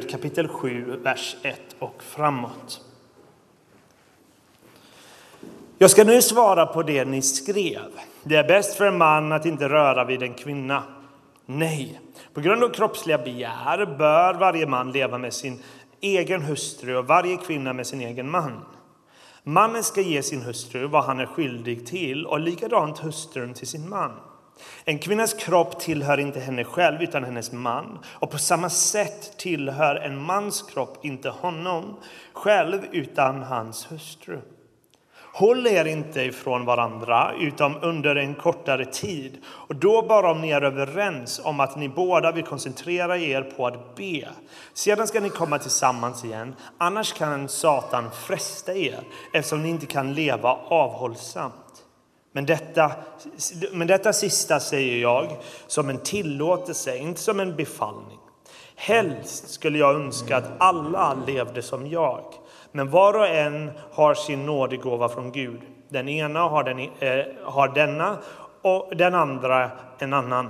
kapitel 7, vers 1 och framåt. Jag ska nu svara på det ni skrev. Det är bäst för en man att inte röra vid en kvinna. Nej, på grund av kroppsliga begär bör varje man leva med sin egen hustru och varje kvinna med sin egen man. Mannen ska ge sin hustru vad han är skyldig till och likadant hustrun till sin man. En kvinnas kropp tillhör inte henne själv utan hennes man och på samma sätt tillhör en mans kropp inte honom själv utan hans hustru. Håll er inte ifrån varandra utom under en kortare tid och då bara om ni är överens om att ni båda vill koncentrera er på att be. Sedan ska ni komma tillsammans igen, annars kan Satan fresta er eftersom ni inte kan leva avhållsamt. Men detta, men detta sista säger jag som en tillåtelse, inte som en befallning. Helst skulle jag önska att alla levde som jag. Men var och en har sin nådegåva från Gud. Den ena har, den, eh, har denna och den andra en annan.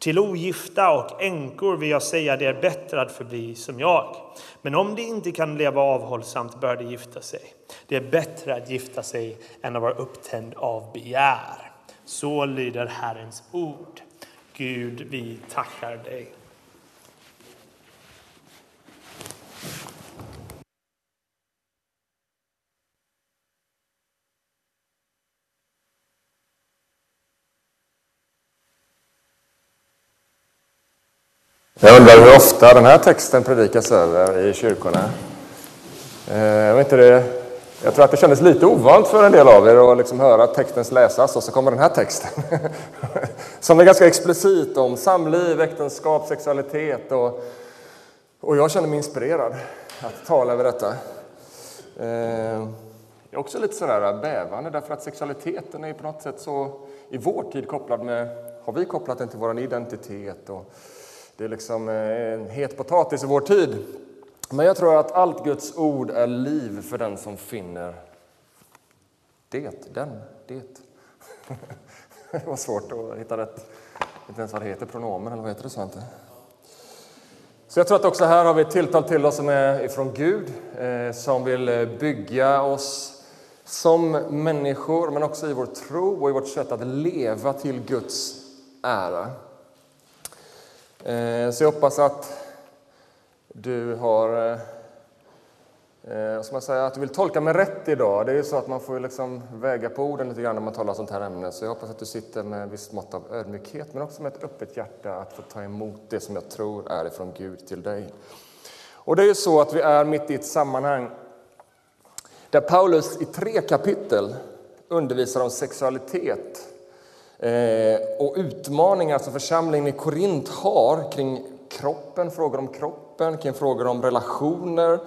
Till ogifta och änkor vill jag säga det är bättre att förbli som jag. Men om de inte kan leva avhållsamt bör de gifta sig. Det är bättre att gifta sig än att vara upptänd av begär. Så lyder Herrens ord. Gud, vi tackar dig. Jag undrar hur ofta den här texten predikas över i kyrkorna. Eh, jag, inte det, jag tror att det kändes lite ovant för en del av er att liksom höra texten läsas och så kommer den här texten. Som är ganska explicit om samliv, äktenskap, sexualitet. Och, och jag känner mig inspirerad att tala över detta. Eh, jag är också lite sådär bävande därför att sexualiteten är på något sätt så i vår tid kopplad med, har vi kopplat den till vår identitet och det är liksom eh, en het potatis i vår tid. Men jag tror att allt Guds ord är liv för den som finner det, den, det. Det var svårt att hitta rätt. Inte ens vad det heter, pronomen eller vad heter det? Så, inte. så jag tror att också här har vi ett tilltal till oss som är ifrån Gud, eh, som vill eh, bygga oss som människor, men också i vår tro och i vårt sätt att leva till Guds ära. Eh, så jag hoppas att du har som jag säger, att du vill tolka mig rätt idag. Det är ju så att man får liksom väga på orden lite grann när man talar om sånt här ämne. Så jag hoppas att du sitter med ett visst mått av ödmjukhet, men också med ett öppet hjärta att få ta emot det som jag tror är ifrån Gud till dig. Och det är ju så att vi är mitt i ett sammanhang där Paulus i tre kapitel undervisar om sexualitet Eh, och utmaningar som församlingen i Korint har kring kroppen, frågor om kroppen, kring frågor om relationer.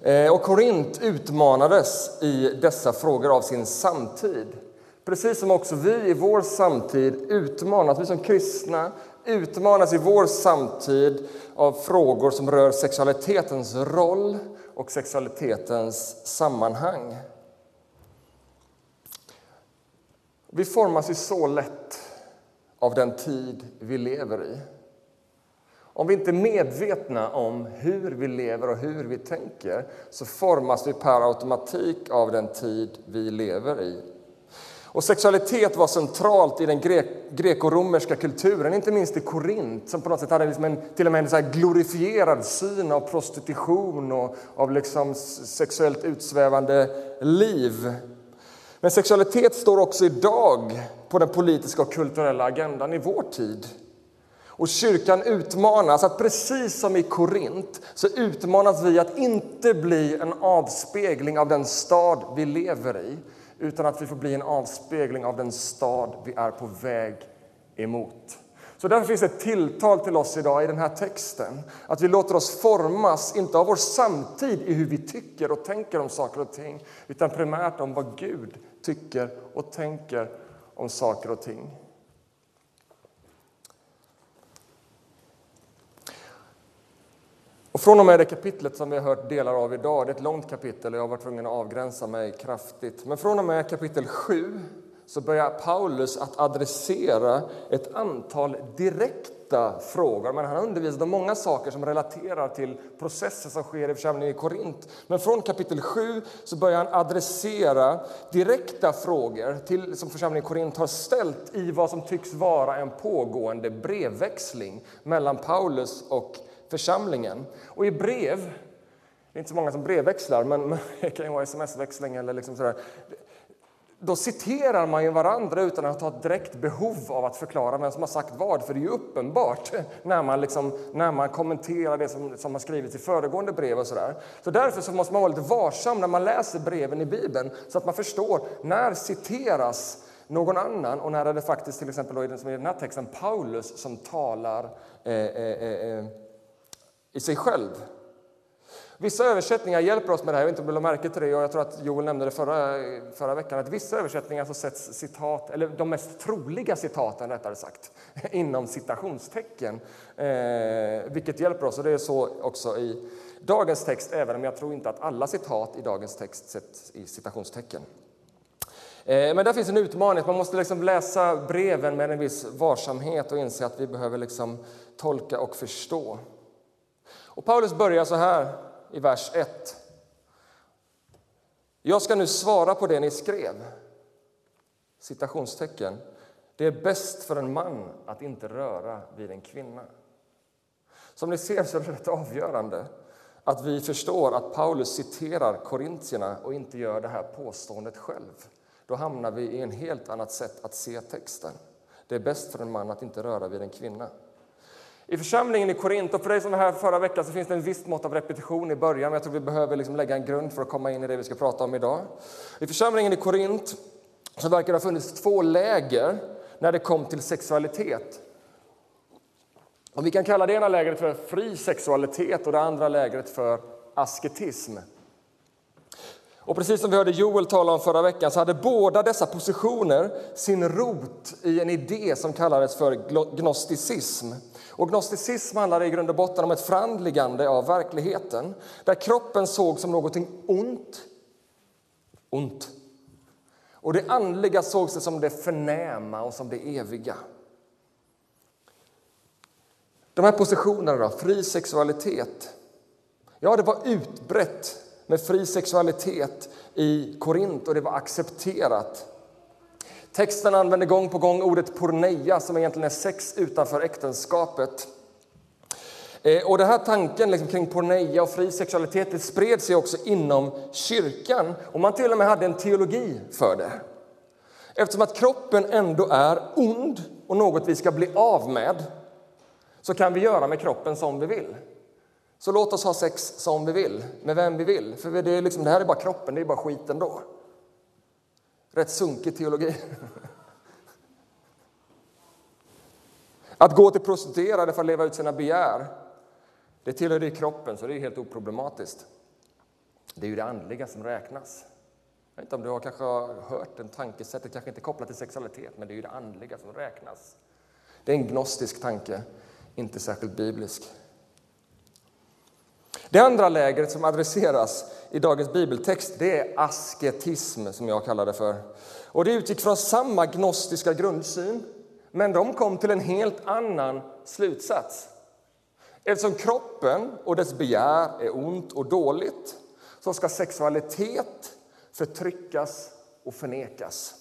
Eh, och Korint utmanades i dessa frågor av sin samtid. Precis som också vi i vår samtid utmanas, vi som kristna utmanas i vår samtid av frågor som rör sexualitetens roll och sexualitetens sammanhang. Vi formas ju så lätt av den tid vi lever i. Om vi inte är medvetna om hur vi lever och hur vi tänker så formas vi per automatik av den tid vi lever i. Och sexualitet var centralt i den grek grekoromerska kulturen, inte minst i Korint som på något sätt hade liksom en, till och med en så glorifierad syn av prostitution och av liksom sexuellt utsvävande liv. Men sexualitet står också idag på den politiska och kulturella agendan i vår tid. Och kyrkan utmanas att precis som i Korint så utmanas vi att inte bli en avspegling av den stad vi lever i utan att vi får bli en avspegling av den stad vi är på väg emot. Så därför finns det ett tilltal till oss idag i den här texten. Att vi låter oss formas, inte av vår samtid i hur vi tycker och tänker om saker och ting, utan primärt om vad Gud tycker och tänker om saker och ting. Och från och med det kapitlet som vi har hört delar av idag, det är ett långt kapitel och jag har varit tvungen att avgränsa mig kraftigt. Men från och med kapitel 7 så börjar Paulus att adressera ett antal direkta frågor. Men han undervisade om många saker som relaterar till processer som sker i församlingen i Korint. Men från kapitel 7 så börjar han adressera direkta frågor till, som församlingen i Korint har ställt i vad som tycks vara en pågående brevväxling mellan Paulus och församlingen. Och i brev det är inte så många som brevväxlar, men det kan ju vara sms-växling eller liksom sådär då citerar man ju varandra utan att ha ett direkt behov av att förklara vem som har sagt vad, för det är ju uppenbart när man, liksom, när man kommenterar det som, som har skrivits i föregående brev. och så där. Så Därför så måste man vara lite varsam när man läser breven i Bibeln så att man förstår när citeras någon annan och när är det faktiskt till exempel då, i den här texten Paulus som talar eh, eh, eh, eh i sig själv. Vissa översättningar hjälper oss med det här. Jag vet inte om du märke till det. Och jag tror att Joel nämnde det förra, förra veckan. Att vissa översättningar så sätts citat, eller de mest troliga citaten rättare sagt, inom citationstecken. Eh, vilket hjälper oss. Och det är så också i dagens text, även om jag tror inte att alla citat i dagens text sätts i citationstecken. Eh, men där finns en utmaning. Man måste liksom läsa breven med en viss varsamhet och inse att vi behöver liksom tolka och förstå. Och Paulus börjar så här i vers 1. Jag ska nu svara på det ni skrev. Citationstecken. Det är bäst för en man att inte röra vid en kvinna. Som ni ser så är det rätt avgörande att vi förstår att Paulus citerar korintierna och inte gör det här påståendet själv. Då hamnar vi i en helt annat sätt att se texten. Det är bäst för en man att inte röra vid en kvinna. I församlingen i Korint, och för dig som var här förra veckan, så finns det en viss mått av repetition i början, men jag tror vi behöver liksom lägga en grund för att komma in i det vi ska prata om idag. I församlingen i Korint så verkar det ha funnits två läger när det kom till sexualitet. Och vi kan kalla det ena lägret för fri sexualitet och det andra lägret för asketism. Och precis som vi hörde Joel tala om förra veckan så hade båda dessa positioner sin rot i en idé som kallades för gnosticism. Och gnosticism handlade i grund och botten om ett förandligande av verkligheten där kroppen såg som någonting ont, ont. Och det andliga sågs som det förnäma och som det eviga. De här positionerna, då, fri sexualitet. Ja, det var utbrett med fri sexualitet i Korint och det var accepterat. Texten använder gång på gång ordet porneia som egentligen är sex utanför äktenskapet. Eh, och den här tanken liksom kring porneia och fri sexualitet det spred sig också inom kyrkan och man till och med hade en teologi för det. Eftersom att kroppen ändå är ond och något vi ska bli av med så kan vi göra med kroppen som vi vill. Så låt oss ha sex som vi vill, med vem vi vill. För det, är liksom, det här är bara kroppen, det är bara skit ändå. Rätt sunkig teologi. Att gå till prostituerade för att leva ut sina begär, det tillhör det kroppen, så det är helt oproblematiskt. Det är ju det andliga som räknas. Jag vet inte om du har kanske hört den tankesättet, kanske inte kopplat till sexualitet, men det är ju det andliga som räknas. Det är en gnostisk tanke, inte särskilt biblisk. Det andra lägret som adresseras i dagens bibeltext det är asketism, som jag kallar det för. Och det utgick från samma gnostiska grundsyn, men de kom till en helt annan slutsats. Eftersom kroppen och dess begär är ont och dåligt så ska sexualitet förtryckas och förnekas.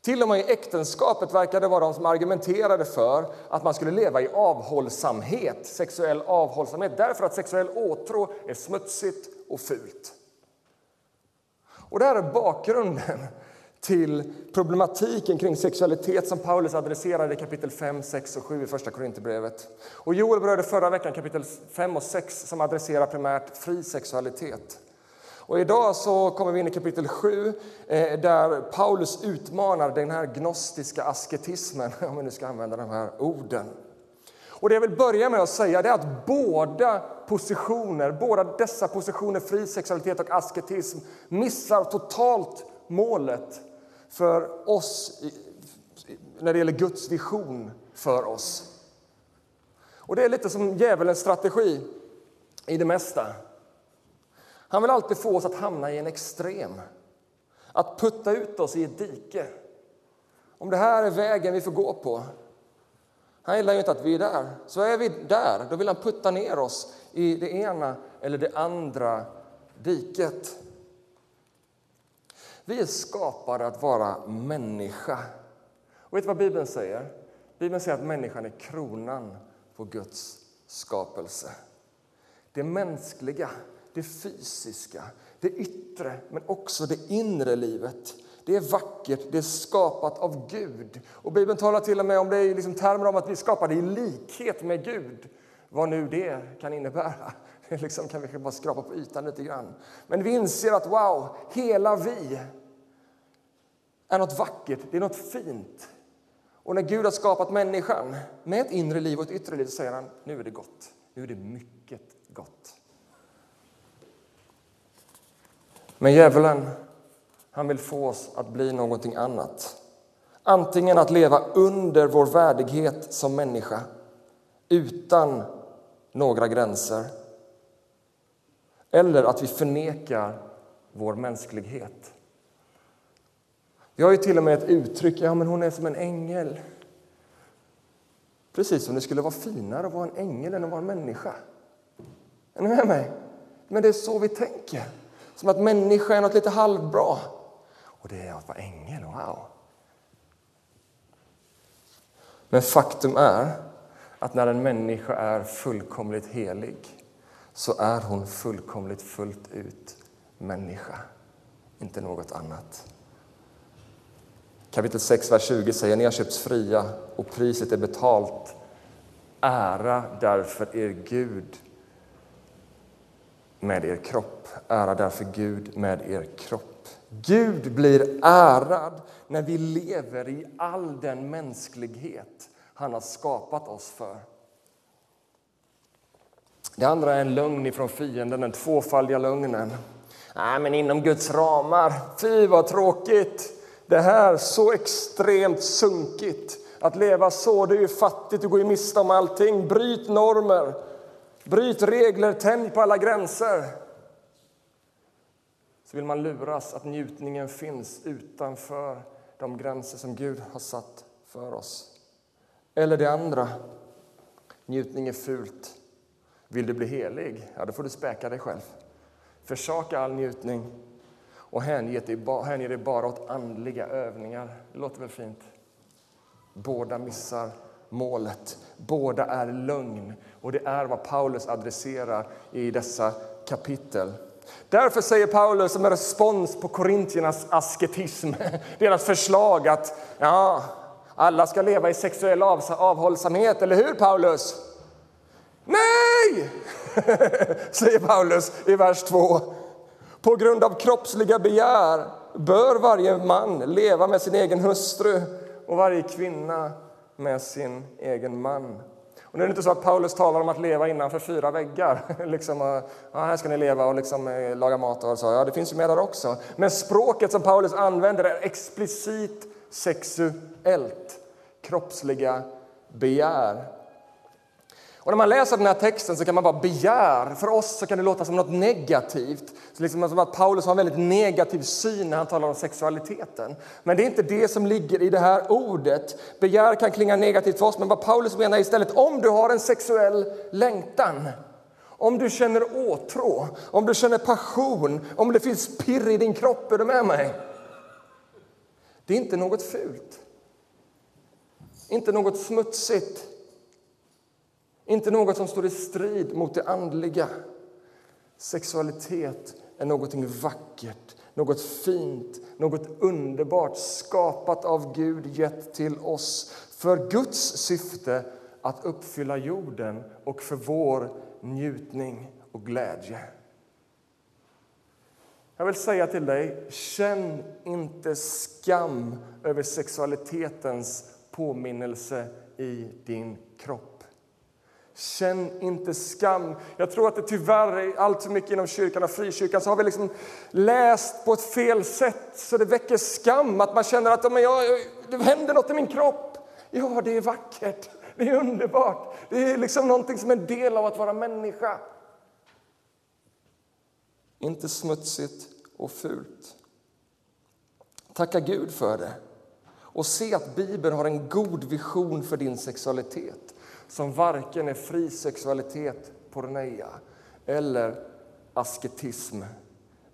Till och med i äktenskapet verkar det vara de som argumenterade för att man skulle leva i avhållsamhet, sexuell avhållsamhet, därför att sexuell åtrå är smutsigt och fult. Och det här är bakgrunden till problematiken kring sexualitet som Paulus adresserade i kapitel 5, 6 och 7 i Första Korinthierbrevet. Och Joel berörde förra veckan kapitel 5 och 6 som adresserar primärt fri sexualitet. Och idag så kommer vi in i kapitel 7 eh, där Paulus utmanar den här gnostiska asketismen, om vi nu ska använda de här orden. Och det jag vill börja med att säga är att båda positioner, båda dessa positioner, fri sexualitet och asketism, missar totalt målet för oss när det gäller Guds vision för oss. Och det är lite som djävulens strategi i det mesta. Han vill alltid få oss att hamna i en extrem. att putta ut oss i ett dike. Om det här är vägen vi får gå på. Han gillar ju inte att vi är där. Så är vi där, då vill han putta ner oss i det ena eller det andra diket. Vi är skapade att vara människa. Och vet du vad Bibeln säger? Bibeln säger att människan är kronan på Guds skapelse. Det mänskliga, det fysiska, det yttre men också det inre livet. Det är vackert, det är skapat av Gud. Och Bibeln talar till och med om det i liksom termer om att vi är skapade i likhet med Gud. Vad nu det kan innebära. Det liksom kan vi bara skrapa på ytan lite grann. Men vi inser att wow, hela vi är något vackert, det är något fint. Och när Gud har skapat människan med ett inre liv och ett yttre liv så säger han nu är det gott. Nu är det mycket gott. Men djävulen, han vill få oss att bli någonting annat. Antingen att leva under vår värdighet som människa utan några gränser eller att vi förnekar vår mänsklighet. Vi har ju till och med ett uttryck, ja men hon är som en ängel. Precis som det skulle vara finare att vara en ängel än att vara en människa. Är ni med mig? Men det är så vi tänker. Som att människa är något lite halvbra. Och det är att vara ängel, wow! Men faktum är att när en människa är fullkomligt helig så är hon fullkomligt fullt ut människa, inte något annat. Kapitel 6, vers 20 säger ni har köpts fria och priset är betalt. Ära därför er Gud med er kropp. Ära därför Gud med er kropp. Gud blir ärad när vi lever i all den mänsklighet han har skapat oss för. Det andra är en lögn ifrån fienden, den tvåfaldiga lögnen. Nej, men inom Guds ramar. Fy vad tråkigt! Det här så extremt sunkigt. Att leva så, det är ju fattigt, du går ju miste om allting. Bryt normer, bryt regler, tänj på alla gränser. Så vill man luras att njutningen finns utanför de gränser som Gud har satt för oss. Eller det andra, njutning är fult. Vill du bli helig, ja, då får du späka dig själv. Försaka all njutning och hänge dig, dig bara åt andliga övningar. Det låter väl fint? Båda missar målet. Båda är lögn. Och det är vad Paulus adresserar i dessa kapitel. Därför säger Paulus som en respons på korintiernas asketism, deras förslag att ja, alla ska leva i sexuell avhållsamhet, eller hur Paulus? Nej, säger Paulus i vers 2. På grund av kroppsliga begär bör varje man leva med sin egen hustru och varje kvinna med sin egen man. Och nu är det inte så att Paulus talar om att leva innanför fyra väggar. liksom, ja, här ska ni leva och liksom, eh, laga mat och så. Ja, det finns ju med där också. Men språket som Paulus använder är explicit sexuellt. Kroppsliga begär. Och när man läser den här texten så kan man bara begär. För oss så kan det låta som något negativt. Så liksom som att Paulus har en väldigt negativ syn när han talar om sexualiteten. Men det är inte det som ligger i det här ordet. Begär kan klinga negativt för oss, men vad Paulus menar istället, om du har en sexuell längtan, om du känner åtrå, om du känner passion, om det finns pirr i din kropp, är du med mig? Det är inte något fult. Inte något smutsigt. Inte något som står i strid mot det andliga. Sexualitet är någonting vackert, något fint, något underbart skapat av Gud, gett till oss för Guds syfte att uppfylla jorden och för vår njutning och glädje. Jag vill säga till dig, känn inte skam över sexualitetens påminnelse i din kropp. Känn inte skam. Jag tror att det tyvärr är allt för mycket inom kyrkan och frikyrkan så har vi liksom läst på ett fel sätt så det väcker skam. Att man känner att men jag, det händer något i min kropp. Ja, det är vackert. Det är underbart. Det är liksom någonting som är en del av att vara människa. Inte smutsigt och fult. Tacka Gud för det. Och se att Bibeln har en god vision för din sexualitet som varken är fri sexualitet, porneia, eller asketism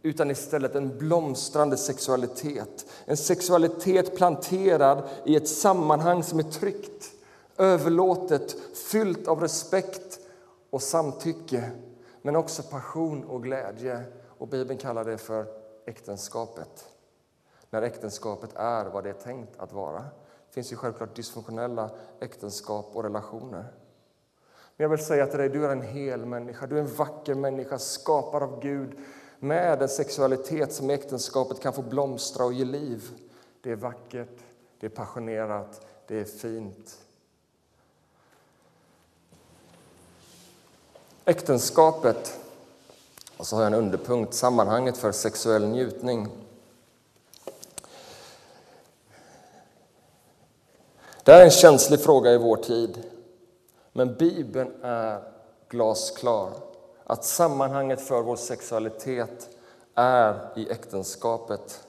utan istället en blomstrande sexualitet. En sexualitet planterad i ett sammanhang som är tryggt, överlåtet, fyllt av respekt och samtycke men också passion och glädje. Och Bibeln kallar det för äktenskapet. När äktenskapet är vad det är tänkt att vara. Det finns ju självklart dysfunktionella äktenskap och relationer. Men jag vill säga till dig, du är en hel människa, du är en vacker människa, skapad av Gud med en sexualitet som äktenskapet kan få blomstra och ge liv. Det är vackert, det är passionerat, det är fint. Äktenskapet, och så har jag en underpunkt, sammanhanget för sexuell njutning. Det här är en känslig fråga i vår tid, men Bibeln är glasklar att sammanhanget för vår sexualitet är i äktenskapet.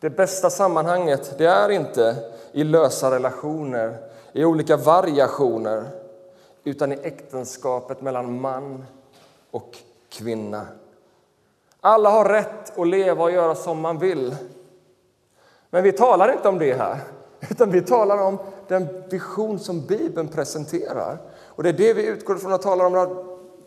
Det bästa sammanhanget det är inte i lösa relationer, i olika variationer utan i äktenskapet mellan man och kvinna. Alla har rätt att leva och göra som man vill. Men vi talar inte om det här, utan vi talar om den vision som Bibeln presenterar. Och Det är det vi utgår från och talar om att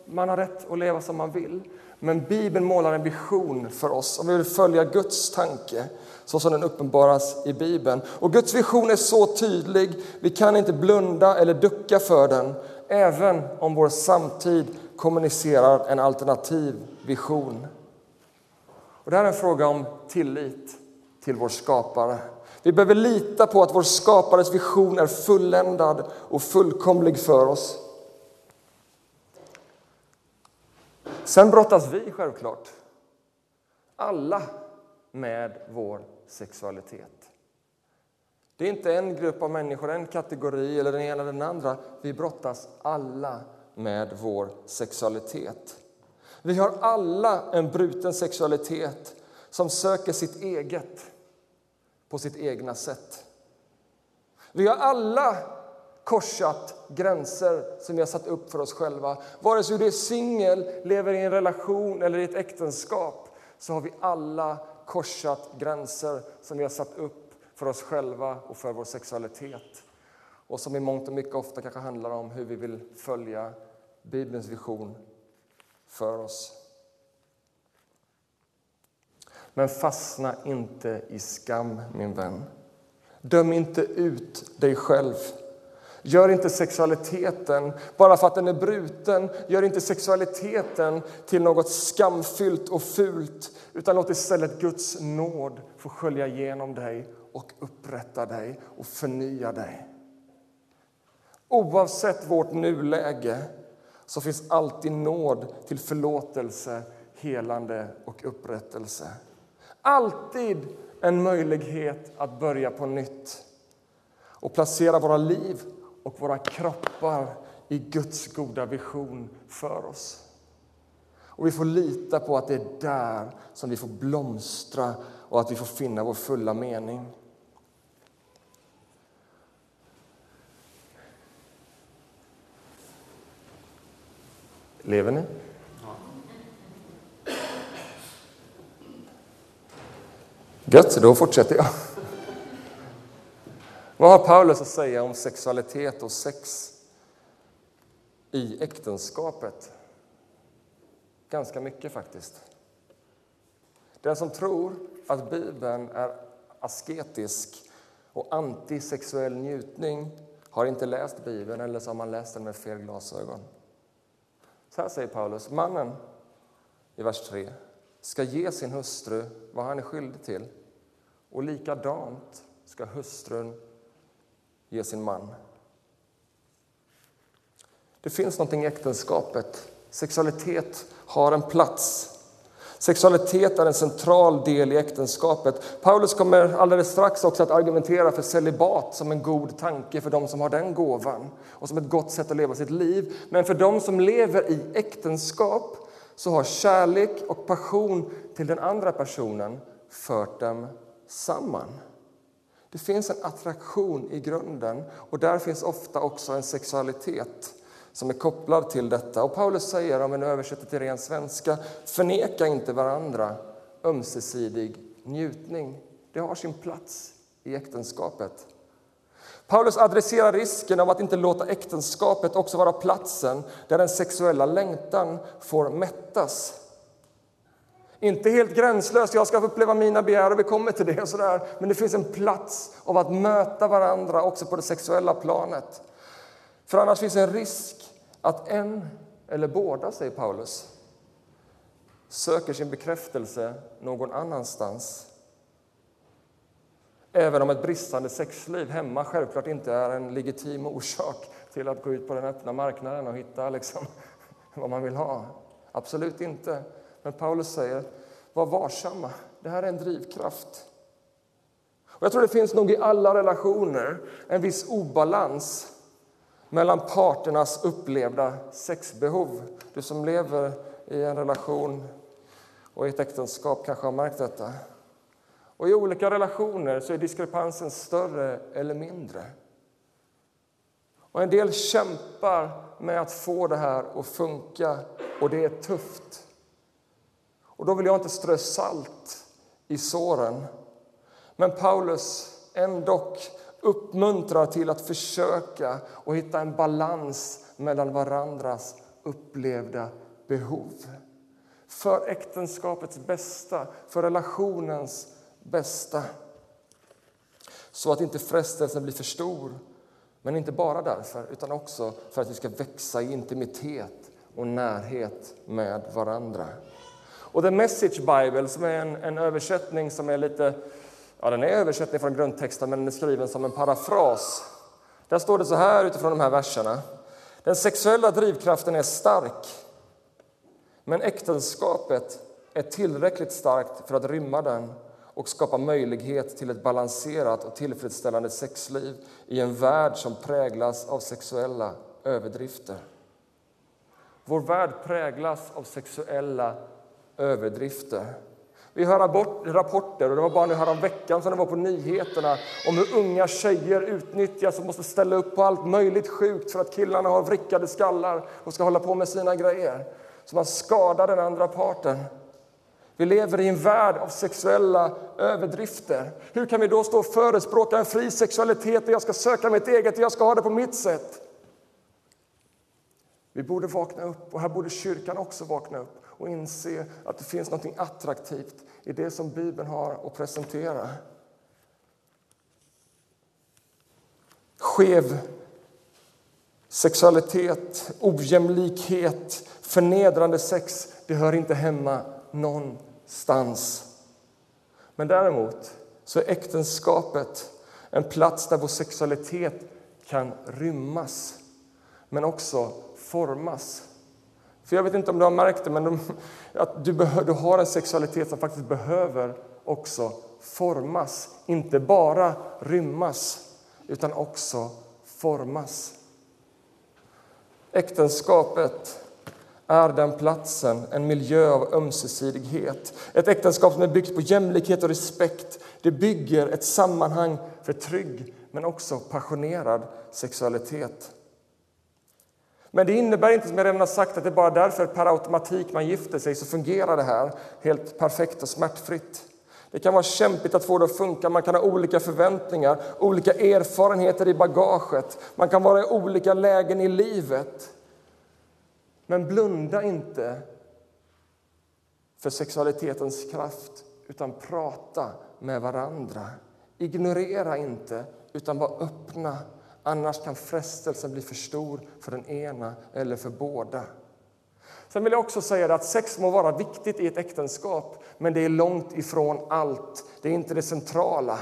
man har rätt att leva som man vill. Men Bibeln målar en vision för oss om vi vill följa Guds tanke så som den uppenbaras i Bibeln. Och Guds vision är så tydlig, vi kan inte blunda eller ducka för den även om vår samtid kommunicerar en alternativ vision. Och det här är en fråga om tillit till vår skapare. Vi behöver lita på att vår skapares vision är fulländad och fullkomlig för oss. Sen brottas vi självklart, alla, med vår sexualitet. Det är inte en grupp av människor, en kategori eller den ena eller den andra. Vi brottas alla med vår sexualitet. Vi har alla en bruten sexualitet som söker sitt eget på sitt egna sätt. Vi har alla korsat gränser som vi har satt upp för oss själva. Vare sig du är singel, lever i en relation eller i ett äktenskap så har vi alla korsat gränser som vi har satt upp för oss själva och för vår sexualitet. Och som i mångt och mycket ofta kanske handlar om hur vi vill följa Bibelns vision för oss. Men fastna inte i skam, min vän. Döm inte ut dig själv. Gör inte sexualiteten, bara för att den är bruten, gör inte sexualiteten till något skamfyllt och fult utan låt istället Guds nåd få skölja igenom dig och upprätta dig och förnya dig. Oavsett vårt nuläge så finns alltid nåd till förlåtelse, helande och upprättelse. Alltid en möjlighet att börja på nytt och placera våra liv och våra kroppar i Guds goda vision för oss. Och Vi får lita på att det är där som vi får blomstra och att vi får finna vår fulla mening. Lever ni? Gött, då fortsätter jag. Vad har Paulus att säga om sexualitet och sex i äktenskapet? Ganska mycket, faktiskt. Den som tror att Bibeln är asketisk och antisexuell njutning har inte läst Bibeln eller så har man läst den med fel glasögon. Så här säger Paulus. Mannen, i vers 3, ska ge sin hustru vad han är skyldig till och likadant ska hustrun ge sin man. Det finns någonting i äktenskapet. Sexualitet har en plats. Sexualitet är en central del i äktenskapet. Paulus kommer alldeles strax också att argumentera för celibat som en god tanke för dem som har den gåvan och som ett gott sätt att leva sitt liv. Men för dem som lever i äktenskap så har kärlek och passion till den andra personen fört dem samman. Det finns en attraktion i grunden och där finns ofta också en sexualitet som är kopplad till detta. Och Paulus säger, om vi nu översätter till ren svenska, förneka inte varandra ömsesidig njutning. Det har sin plats i äktenskapet. Paulus adresserar risken av att inte låta äktenskapet också vara platsen där den sexuella längtan får mättas. Inte helt gränslöst, jag ska uppleva mina begär och vi kommer till det. Och sådär. Men det finns en plats av att möta varandra också på det sexuella planet. För annars finns en risk att en eller båda, säger Paulus, söker sin bekräftelse någon annanstans. Även om ett bristande sexliv hemma självklart inte är en legitim orsak till att gå ut på den öppna marknaden och hitta liksom, vad man vill ha. Absolut inte. Men Paulus säger, var varsamma. Det här är en drivkraft. Och jag tror det finns nog i alla relationer en viss obalans mellan parternas upplevda sexbehov. Du som lever i en relation och i ett äktenskap kanske har märkt detta. Och I olika relationer så är diskrepansen större eller mindre. Och En del kämpar med att få det här att funka, och det är tufft. Och Då vill jag inte strö salt i såren. Men Paulus ändock uppmuntrar till att försöka och hitta en balans mellan varandras upplevda behov. För äktenskapets bästa, för relationens bästa. Så att inte frestelsen blir för stor. Men inte bara därför, utan också för att vi ska växa i intimitet och närhet med varandra. Och The Message Bible, som är en, en översättning som är lite Ja, den är översättning från grundtexten, men den är skriven som en parafras. Där står det så här utifrån de här verserna. Den sexuella drivkraften är stark, men äktenskapet är tillräckligt starkt för att rymma den och skapa möjlighet till ett balanserat och tillfredsställande sexliv i en värld som präglas av sexuella överdrifter. Vår värld präglas av sexuella överdrifter. Vi hör rapporter, och det var bara nu häromveckan som det var på nyheterna om hur unga tjejer utnyttjas och måste ställa upp på allt möjligt sjukt för att killarna har vrickade skallar och ska hålla på med sina grejer. Så man skadar den andra parten. Vi lever i en värld av sexuella överdrifter. Hur kan vi då stå och förespråka en fri sexualitet och jag ska söka mitt eget och jag ska ha det på mitt sätt? Vi borde vakna upp, och här borde kyrkan också vakna upp och inse att det finns något attraktivt i det som Bibeln har att presentera. Skev sexualitet, ojämlikhet, förnedrande sex, det hör inte hemma någonstans. Men däremot så är äktenskapet en plats där vår sexualitet kan rymmas, men också formas. För jag vet inte om du har märkt det, men de, att du, du har en sexualitet som faktiskt behöver också formas. Inte bara rymmas, utan också formas. Äktenskapet är den platsen, en miljö av ömsesidighet. Ett äktenskap som är byggt på jämlikhet och respekt. Det bygger ett sammanhang för trygg, men också passionerad sexualitet. Men det innebär inte, som jag redan har sagt, att det bara därför per automatik man gifter sig så fungerar det här helt perfekt och smärtfritt. Det kan vara kämpigt att få det att funka, man kan ha olika förväntningar, olika erfarenheter i bagaget, man kan vara i olika lägen i livet. Men blunda inte för sexualitetens kraft, utan prata med varandra. Ignorera inte, utan var öppna Annars kan frestelsen bli för stor för den ena eller för båda. Sen vill jag också säga att sex må vara viktigt i ett äktenskap, men det är långt ifrån allt. Det är inte det centrala.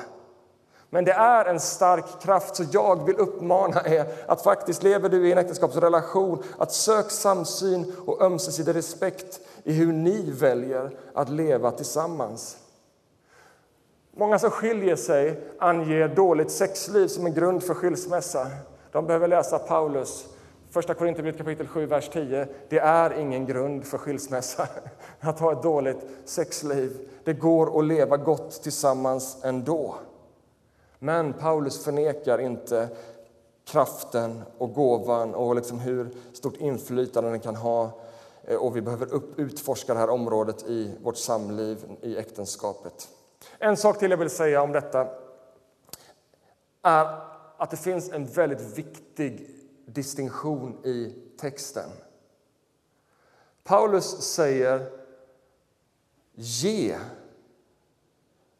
Men det är en stark kraft, så jag vill uppmana er att faktiskt lever du i en äktenskapsrelation, att sök samsyn och ömsesidig respekt i hur ni väljer att leva tillsammans. Många som skiljer sig anger dåligt sexliv som en grund för skilsmässa. De behöver läsa Paulus Första Korinthierbrevet kapitel 7, vers 10. Det är ingen grund för skilsmässa att ha ett dåligt sexliv. Det går att leva gott tillsammans ändå. Men Paulus förnekar inte kraften och gåvan och liksom hur stort inflytande den kan ha. Eh, och vi behöver upp, utforska det här området i vårt samliv, i äktenskapet. En sak till jag vill säga om detta är att det finns en väldigt viktig distinktion i texten. Paulus säger ge.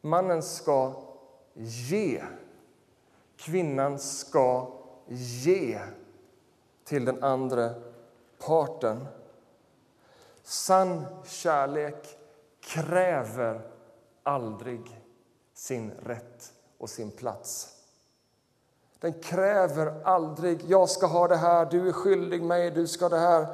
Mannen ska ge. Kvinnan ska ge till den andra parten. Sann kärlek kräver aldrig sin rätt och sin plats. Den kräver aldrig jag ska ha det här, du är skyldig mig, du ska det här.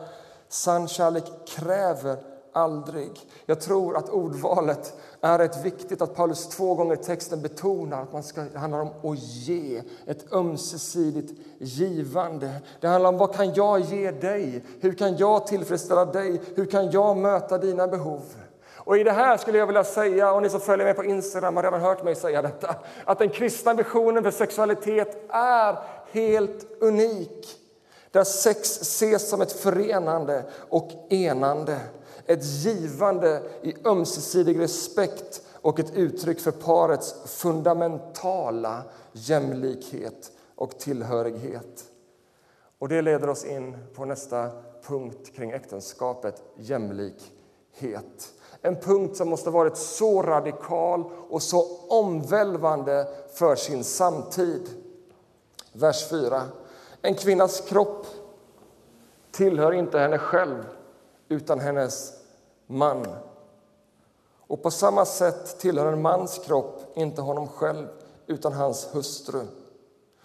Sann kärlek kräver aldrig. Jag tror att ordvalet är rätt viktigt, att Paulus två gånger i texten betonar att man ska, det handlar om att ge, ett ömsesidigt givande. Det handlar om vad kan jag ge dig? Hur kan jag tillfredsställa dig? Hur kan jag möta dina behov? Och I det här skulle jag vilja säga, och ni som följer mig på Instagram har redan hört mig säga detta, att den kristna visionen för sexualitet är helt unik. Där sex ses som ett förenande och enande ett givande i ömsesidig respekt och ett uttryck för parets fundamentala jämlikhet och tillhörighet. Och Det leder oss in på nästa punkt kring äktenskapet, jämlikhet. En punkt som måste varit så radikal och så omvälvande för sin samtid. Vers 4. En kvinnas kropp tillhör inte henne själv utan hennes man. Och på samma sätt tillhör en mans kropp inte honom själv utan hans hustru.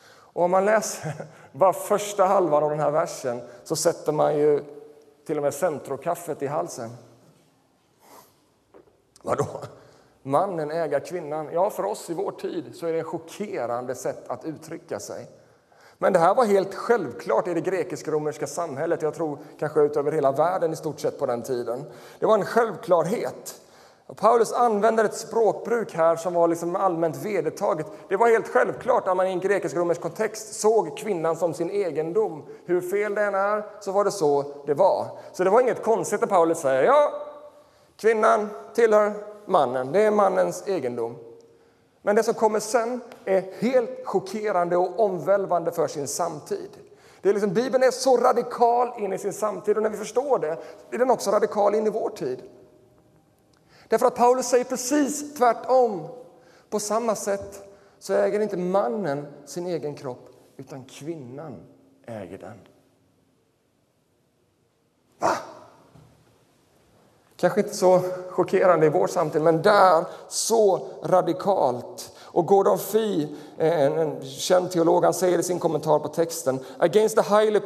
Och om man läser bara första halvan av den här versen så sätter man ju till och med centrokaffet i halsen. Vadå? Mannen äger kvinnan? Ja, för oss i vår tid så är det ett chockerande sätt att uttrycka sig. Men det här var helt självklart i det grekisk-romerska samhället. Jag tror kanske utöver hela världen i stort sett på den tiden. Det var en självklarhet. Paulus använder ett språkbruk här som var liksom allmänt vedertaget. Det var helt självklart att man i en grekisk-romersk kontext såg kvinnan som sin egendom. Hur fel det än är, så var det så det var. Så det var inget konstigt när Paulus säger ja, kvinnan tillhör mannen, det är mannens egendom. Men det som kommer sen är helt chockerande och omvälvande för sin samtid. Det är liksom, Bibeln är så radikal in i sin samtid och när vi förstår det är den också radikal in i vår tid. Därför att Paulus säger precis tvärtom. På samma sätt så äger inte mannen sin egen kropp utan kvinnan äger den. Kanske inte så chockerande i vår samtid, men där så radikalt. Och Gordon Fee, eh, en, en känd teolog, han säger i sin kommentar på texten Against the highly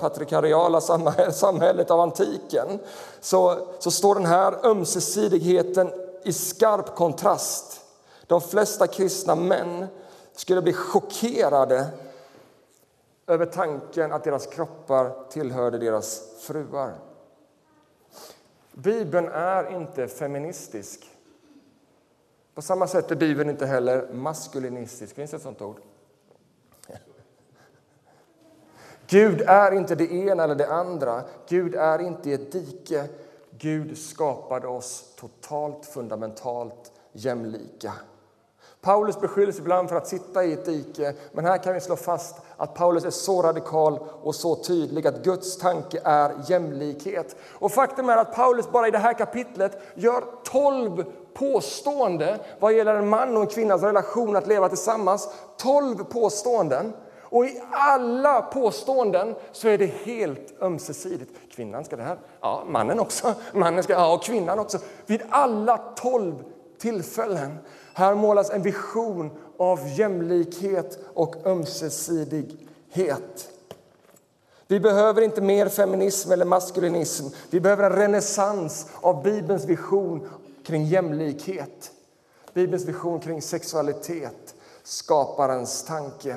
patriarkala samhället av antiken så, så står den här ömsesidigheten i skarp kontrast. De flesta kristna män skulle bli chockerade över tanken att deras kroppar tillhörde deras fruar. Bibeln är inte feministisk. På samma sätt är Bibeln inte heller maskulinistisk. Finns det ett sånt ord? Gud är inte det ena eller det andra. Gud är inte i ett dike. Gud skapade oss totalt, fundamentalt jämlika. Paulus beskylls ibland för att sitta i ett dike, men här kan vi slå fast att Paulus är så radikal och så tydlig att Guds tanke är jämlikhet. Och faktum är att Paulus bara i det här kapitlet gör tolv påstående vad gäller en man och en kvinnas relation att leva tillsammans. Tolv påståenden. Och i alla påståenden så är det helt ömsesidigt. Kvinnan ska det här, ja, mannen också, mannen ska, ja, och kvinnan också. Vid alla tolv tillfällen här målas en vision av jämlikhet och ömsesidighet. Vi behöver inte mer feminism eller maskulinism. Vi behöver en renässans av Bibelns vision kring jämlikhet. Bibelns vision kring sexualitet, skaparens tanke.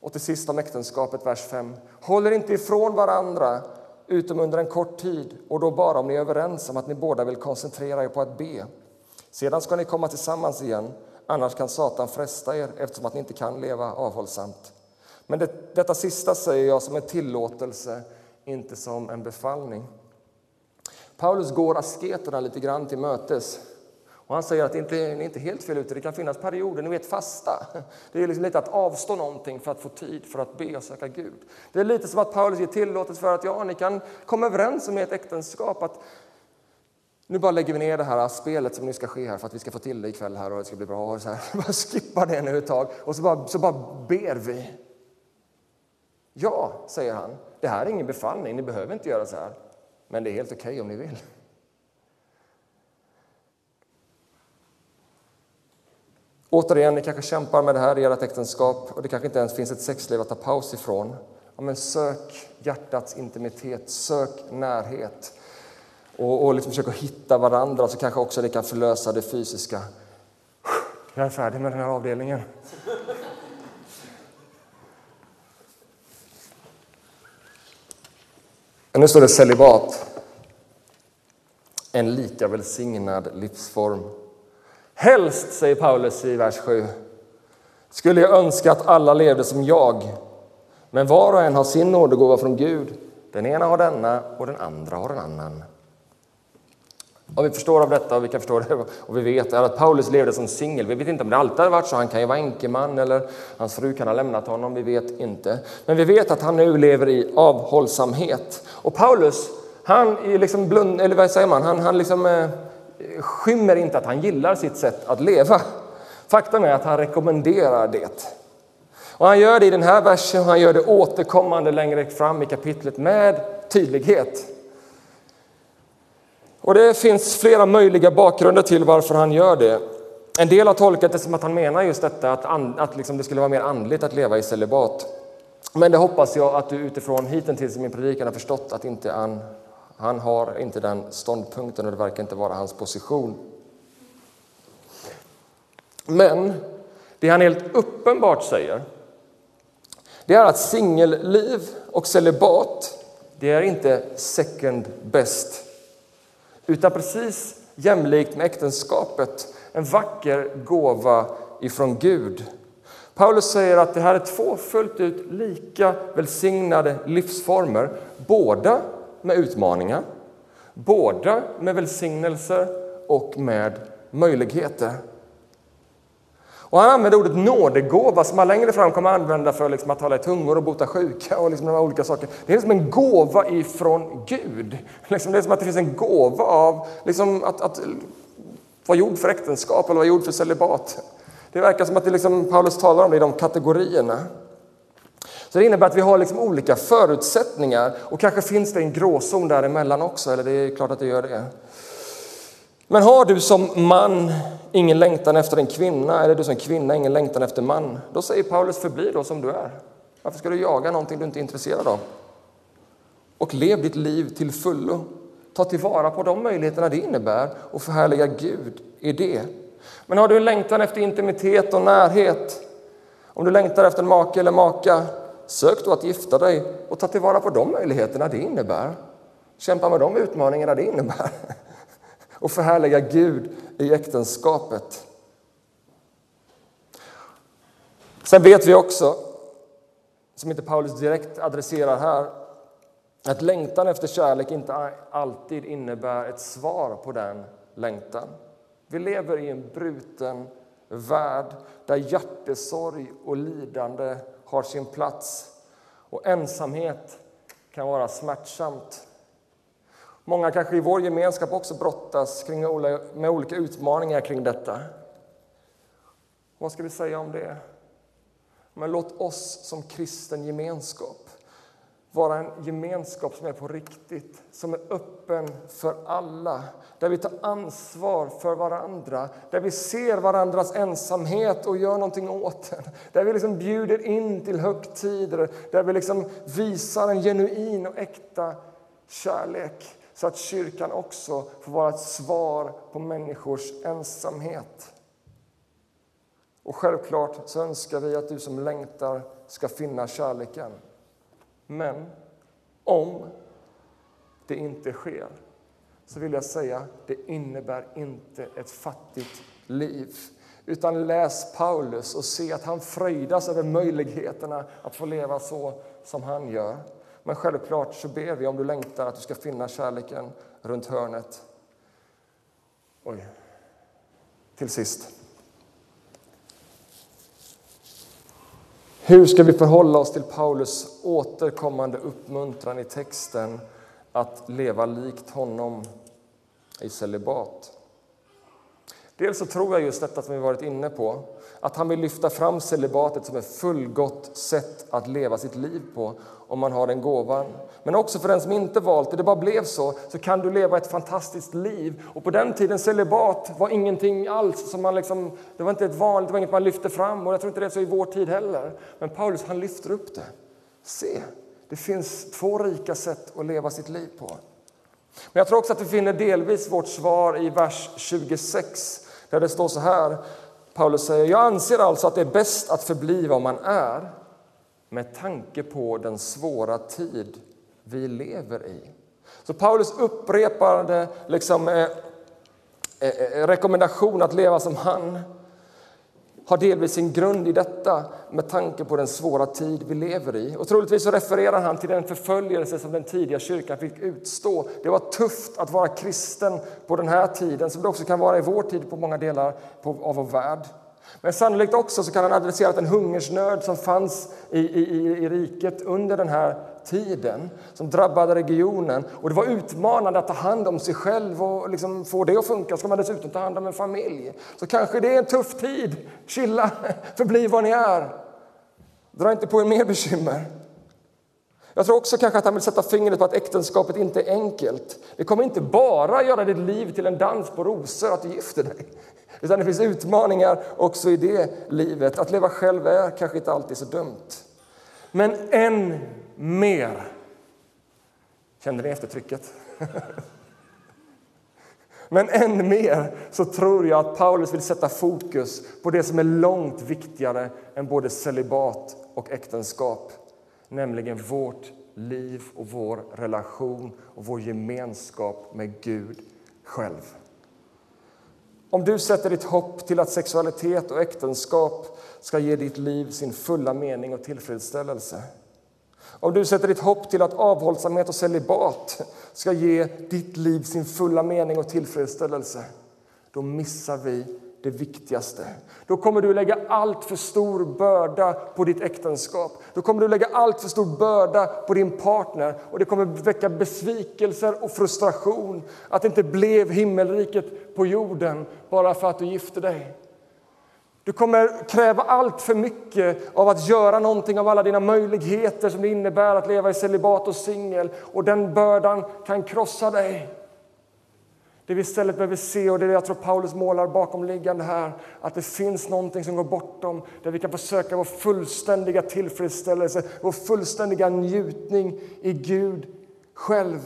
Och till sist om äktenskapet, vers 5. Håller inte ifrån varandra utom under en kort tid och då bara om ni är överens om att ni båda vill koncentrera er på att be. Sedan ska ni komma tillsammans igen, annars kan Satan fresta er eftersom att ni inte kan leva avhållsamt. Men det, detta sista säger jag som en tillåtelse, inte som en befallning. Paulus går asketerna lite grann till mötes. Och han säger att det inte är inte helt fel ute. Det kan finnas perioder, ni vet fasta. Det är liksom lite att avstå någonting för att få tid för att be och söka Gud. Det är lite som att Paulus ger tillåtelse för att ja, ni kan komma överens om i ett äktenskap att nu bara lägger vi ner det här spelet som nu ska ske här för att vi ska få till det ikväll här och det ska bli bra. Och så här. Bara skippa det nu ett tag och så bara, så bara ber vi. Ja, säger han, det här är ingen befallning, ni behöver inte göra så här. Men det är helt okej okay om ni vill. Återigen, ni kanske kämpar med det här i ert äktenskap och det kanske inte ens finns ett sexliv att ta paus ifrån. Ja, men sök hjärtats intimitet, sök närhet och, och liksom försök hitta varandra så kanske också det kan förlösa det fysiska. Jag är färdig med den här avdelningen. Nu står det celibat. En lika välsignad livsform. Helst, säger Paulus i vers 7, skulle jag önska att alla levde som jag. Men var och en har sin nådegåva från Gud. Den ena har denna och den andra har en annan. Vad vi förstår av detta, och vi kan förstå det, och vi vet är att Paulus levde som singel. Vi vet inte om det alltid har varit så. Han kan ju vara enkeman eller hans fru kan ha lämnat honom. Vi vet inte. Men vi vet att han nu lever i avhållsamhet. Och Paulus, han är liksom blund, eller vad säger man? Han, han liksom, eh, skymmer inte att han gillar sitt sätt att leva. Faktum är att han rekommenderar det. Och han gör det i den här versen och han gör det återkommande längre fram i kapitlet med tydlighet. Och det finns flera möjliga bakgrunder till varför han gör det. En del har tolkat det som att han menar just detta att, att liksom det skulle vara mer andligt att leva i celibat. Men det hoppas jag att du utifrån hittills i min predikan har förstått att inte han, han har inte den ståndpunkten och det verkar inte vara hans position. Men det han helt uppenbart säger det är att singelliv och celibat det är inte second best utan precis jämlikt med äktenskapet, en vacker gåva ifrån Gud. Paulus säger att det här är två fullt ut lika välsignade livsformer, båda med utmaningar, båda med välsignelser och med möjligheter. Och han använder ordet nådegåva som han längre fram kommer att använda för liksom att tala i tungor och bota sjuka och liksom de olika saker. Det är liksom en gåva ifrån Gud. Liksom det är som att det finns en gåva av liksom att, att vara gjord för äktenskap eller vara gjord för celibat. Det verkar som att det liksom, Paulus talar om det i de kategorierna. Så det innebär att vi har liksom olika förutsättningar och kanske finns det en gråzon däremellan också, eller det är klart att det gör det. Men har du som man ingen längtan efter en kvinna, eller du som kvinna ingen längtan efter man, då säger Paulus förbli då som du är. Varför ska du jaga någonting du inte är intresserad av? Och lev ditt liv till fullo. Ta tillvara på de möjligheterna det innebär och förhärliga Gud i det. Men har du en längtan efter intimitet och närhet, om du längtar efter en make eller maka, sök då att gifta dig och ta tillvara på de möjligheterna det innebär. Kämpa med de utmaningarna det innebär. och förhärliga Gud i äktenskapet. Sen vet vi också, som inte Paulus direkt adresserar här, att längtan efter kärlek inte alltid innebär ett svar på den längtan. Vi lever i en bruten värld där hjärtesorg och lidande har sin plats och ensamhet kan vara smärtsamt. Många kanske i vår gemenskap också brottas kring, med olika utmaningar kring detta. Vad ska vi säga om det? Men låt oss som kristen gemenskap vara en gemenskap som är på riktigt, som är öppen för alla, där vi tar ansvar för varandra, där vi ser varandras ensamhet och gör någonting åt den, där vi liksom bjuder in till högtider, där vi liksom visar en genuin och äkta kärlek så att kyrkan också får vara ett svar på människors ensamhet. Och självklart så önskar vi att du som längtar ska finna kärleken. Men om det inte sker så vill jag säga det innebär inte ett fattigt liv. Utan läs Paulus och se att han fröjdas över möjligheterna att få leva så som han gör. Men självklart så ber vi om du längtar att du ska finna kärleken runt hörnet. Oj. Till sist. Hur ska vi förhålla oss till Paulus återkommande uppmuntran i texten att leva likt honom i celibat? Dels så tror jag just detta som vi varit inne på, att han vill lyfta fram celibatet som ett fullgott sätt att leva sitt liv på om man har den gåvan. Men också för den som inte valt det, det bara blev så, så kan du leva ett fantastiskt liv. Och på den tiden celibat var ingenting alls, som man liksom, det var inte ett vanligt, det var inget man lyfte fram och jag tror inte det är så i vår tid heller. Men Paulus han lyfter upp det. Se, det finns två rika sätt att leva sitt liv på. Men jag tror också att vi finner delvis vårt svar i vers 26 där det står så här. Paulus säger, jag anser alltså att det är bäst att förbli vad man är med tanke på den svåra tid vi lever i. Så Paulus upprepade liksom, eh, eh, eh rekommendation att leva som han har delvis sin grund i detta med tanke på den svåra tid vi lever i. Och troligtvis så refererar han till den förföljelse som den tidiga kyrkan fick utstå. Det var tufft att vara kristen på den här tiden, som det också kan vara i vår tid på många delar av vår värld. Men sannolikt också så kan han adressera den hungersnöd som fanns i, i, i riket under den här tiden, som drabbade regionen. Och Det var utmanande att ta hand om sig själv och liksom få det att funka. Ska man dessutom ta hand om en familj, så kanske det är en tuff tid. Chilla, förbli vad ni är. Dra inte på er mer bekymmer. Jag tror också kanske att han vill sätta fingret på att äktenskapet inte är enkelt. Det kommer inte bara göra ditt liv till en dans på rosor att du gifter dig. Utan det finns utmaningar också i det livet. Att leva själv är kanske inte alltid så dumt. Men en mer. Kände ni eftertrycket? Men än mer så tror jag att Paulus vill sätta fokus på det som är långt viktigare än både celibat och äktenskap, nämligen vårt liv och vår relation och vår gemenskap med Gud själv. Om du sätter ditt hopp till att sexualitet och äktenskap ska ge ditt liv sin fulla mening och tillfredsställelse om du sätter ditt hopp till att avhållsamhet och celibat ska ge ditt liv sin fulla mening och tillfredsställelse då missar vi det viktigaste. Då kommer du lägga allt för stor börda på ditt äktenskap. Då kommer du lägga allt för stor börda på din partner och det kommer väcka besvikelser och frustration att det inte blev himmelriket på jorden bara för att du gifte dig. Du kommer kräva allt för mycket av att göra någonting av alla dina möjligheter som det innebär att leva i celibat och singel och den bördan kan krossa dig. Det vi istället behöver se, och det är det jag tror Paulus målar bakomliggande här, att det finns någonting som går bortom, där vi kan försöka vår fullständiga tillfredsställelse, vår fullständiga njutning i Gud själv.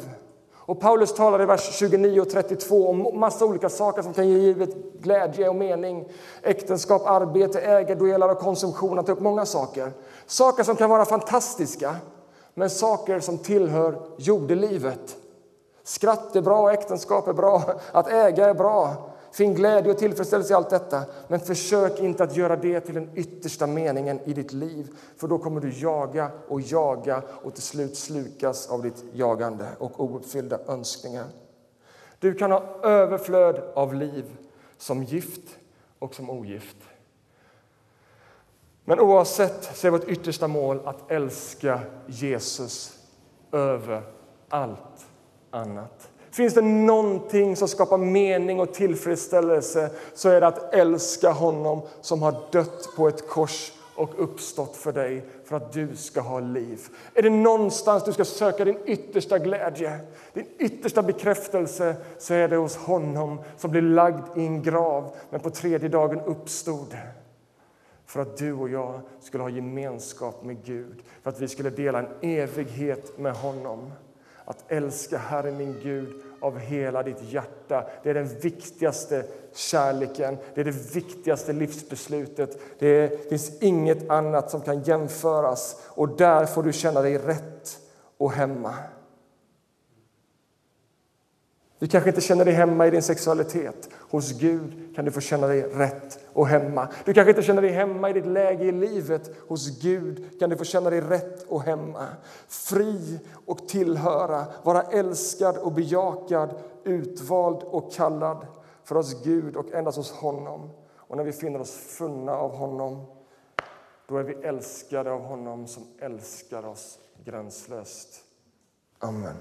Och Paulus talar i vers 29 och 32 om massa olika saker som kan ge livet glädje och mening. Äktenskap, arbete, ägodelar och konsumtion. Han tar upp många saker. Saker som kan vara fantastiska, men saker som tillhör jordelivet. Skratt är bra, äktenskap är bra, att äga är bra. Finn glädje och tillfredsställelse i allt detta, men försök inte att göra det till den yttersta meningen i ditt liv. För då kommer du jaga och jaga och till slut slukas av ditt jagande och ouppfyllda önskningar. Du kan ha överflöd av liv som gift och som ogift. Men oavsett så är vårt yttersta mål att älska Jesus över allt annat. Finns det någonting som skapar mening och tillfredsställelse så är det att älska honom som har dött på ett kors och uppstått för dig för att du ska ha liv. Är det någonstans du ska söka din yttersta glädje, din yttersta bekräftelse så är det hos honom som blev lagd i en grav men på tredje dagen uppstod för att du och jag skulle ha gemenskap med Gud, för att vi skulle dela en evighet med honom. Att älska Herren min Gud av hela ditt hjärta. Det är den viktigaste kärleken, det är det viktigaste livsbeslutet. Det finns inget annat som kan jämföras och där får du känna dig rätt och hemma. Du kanske inte känner dig hemma i din sexualitet. Hos Gud kan du få känna dig rätt och hemma. Du kanske inte känner dig hemma i ditt läge i livet. Hos Gud kan du få känna dig rätt och hemma. Fri och tillhöra, vara älskad och bejakad, utvald och kallad för oss Gud och endast hos honom. Och när vi finner oss funna av honom, då är vi älskade av honom som älskar oss gränslöst. Amen.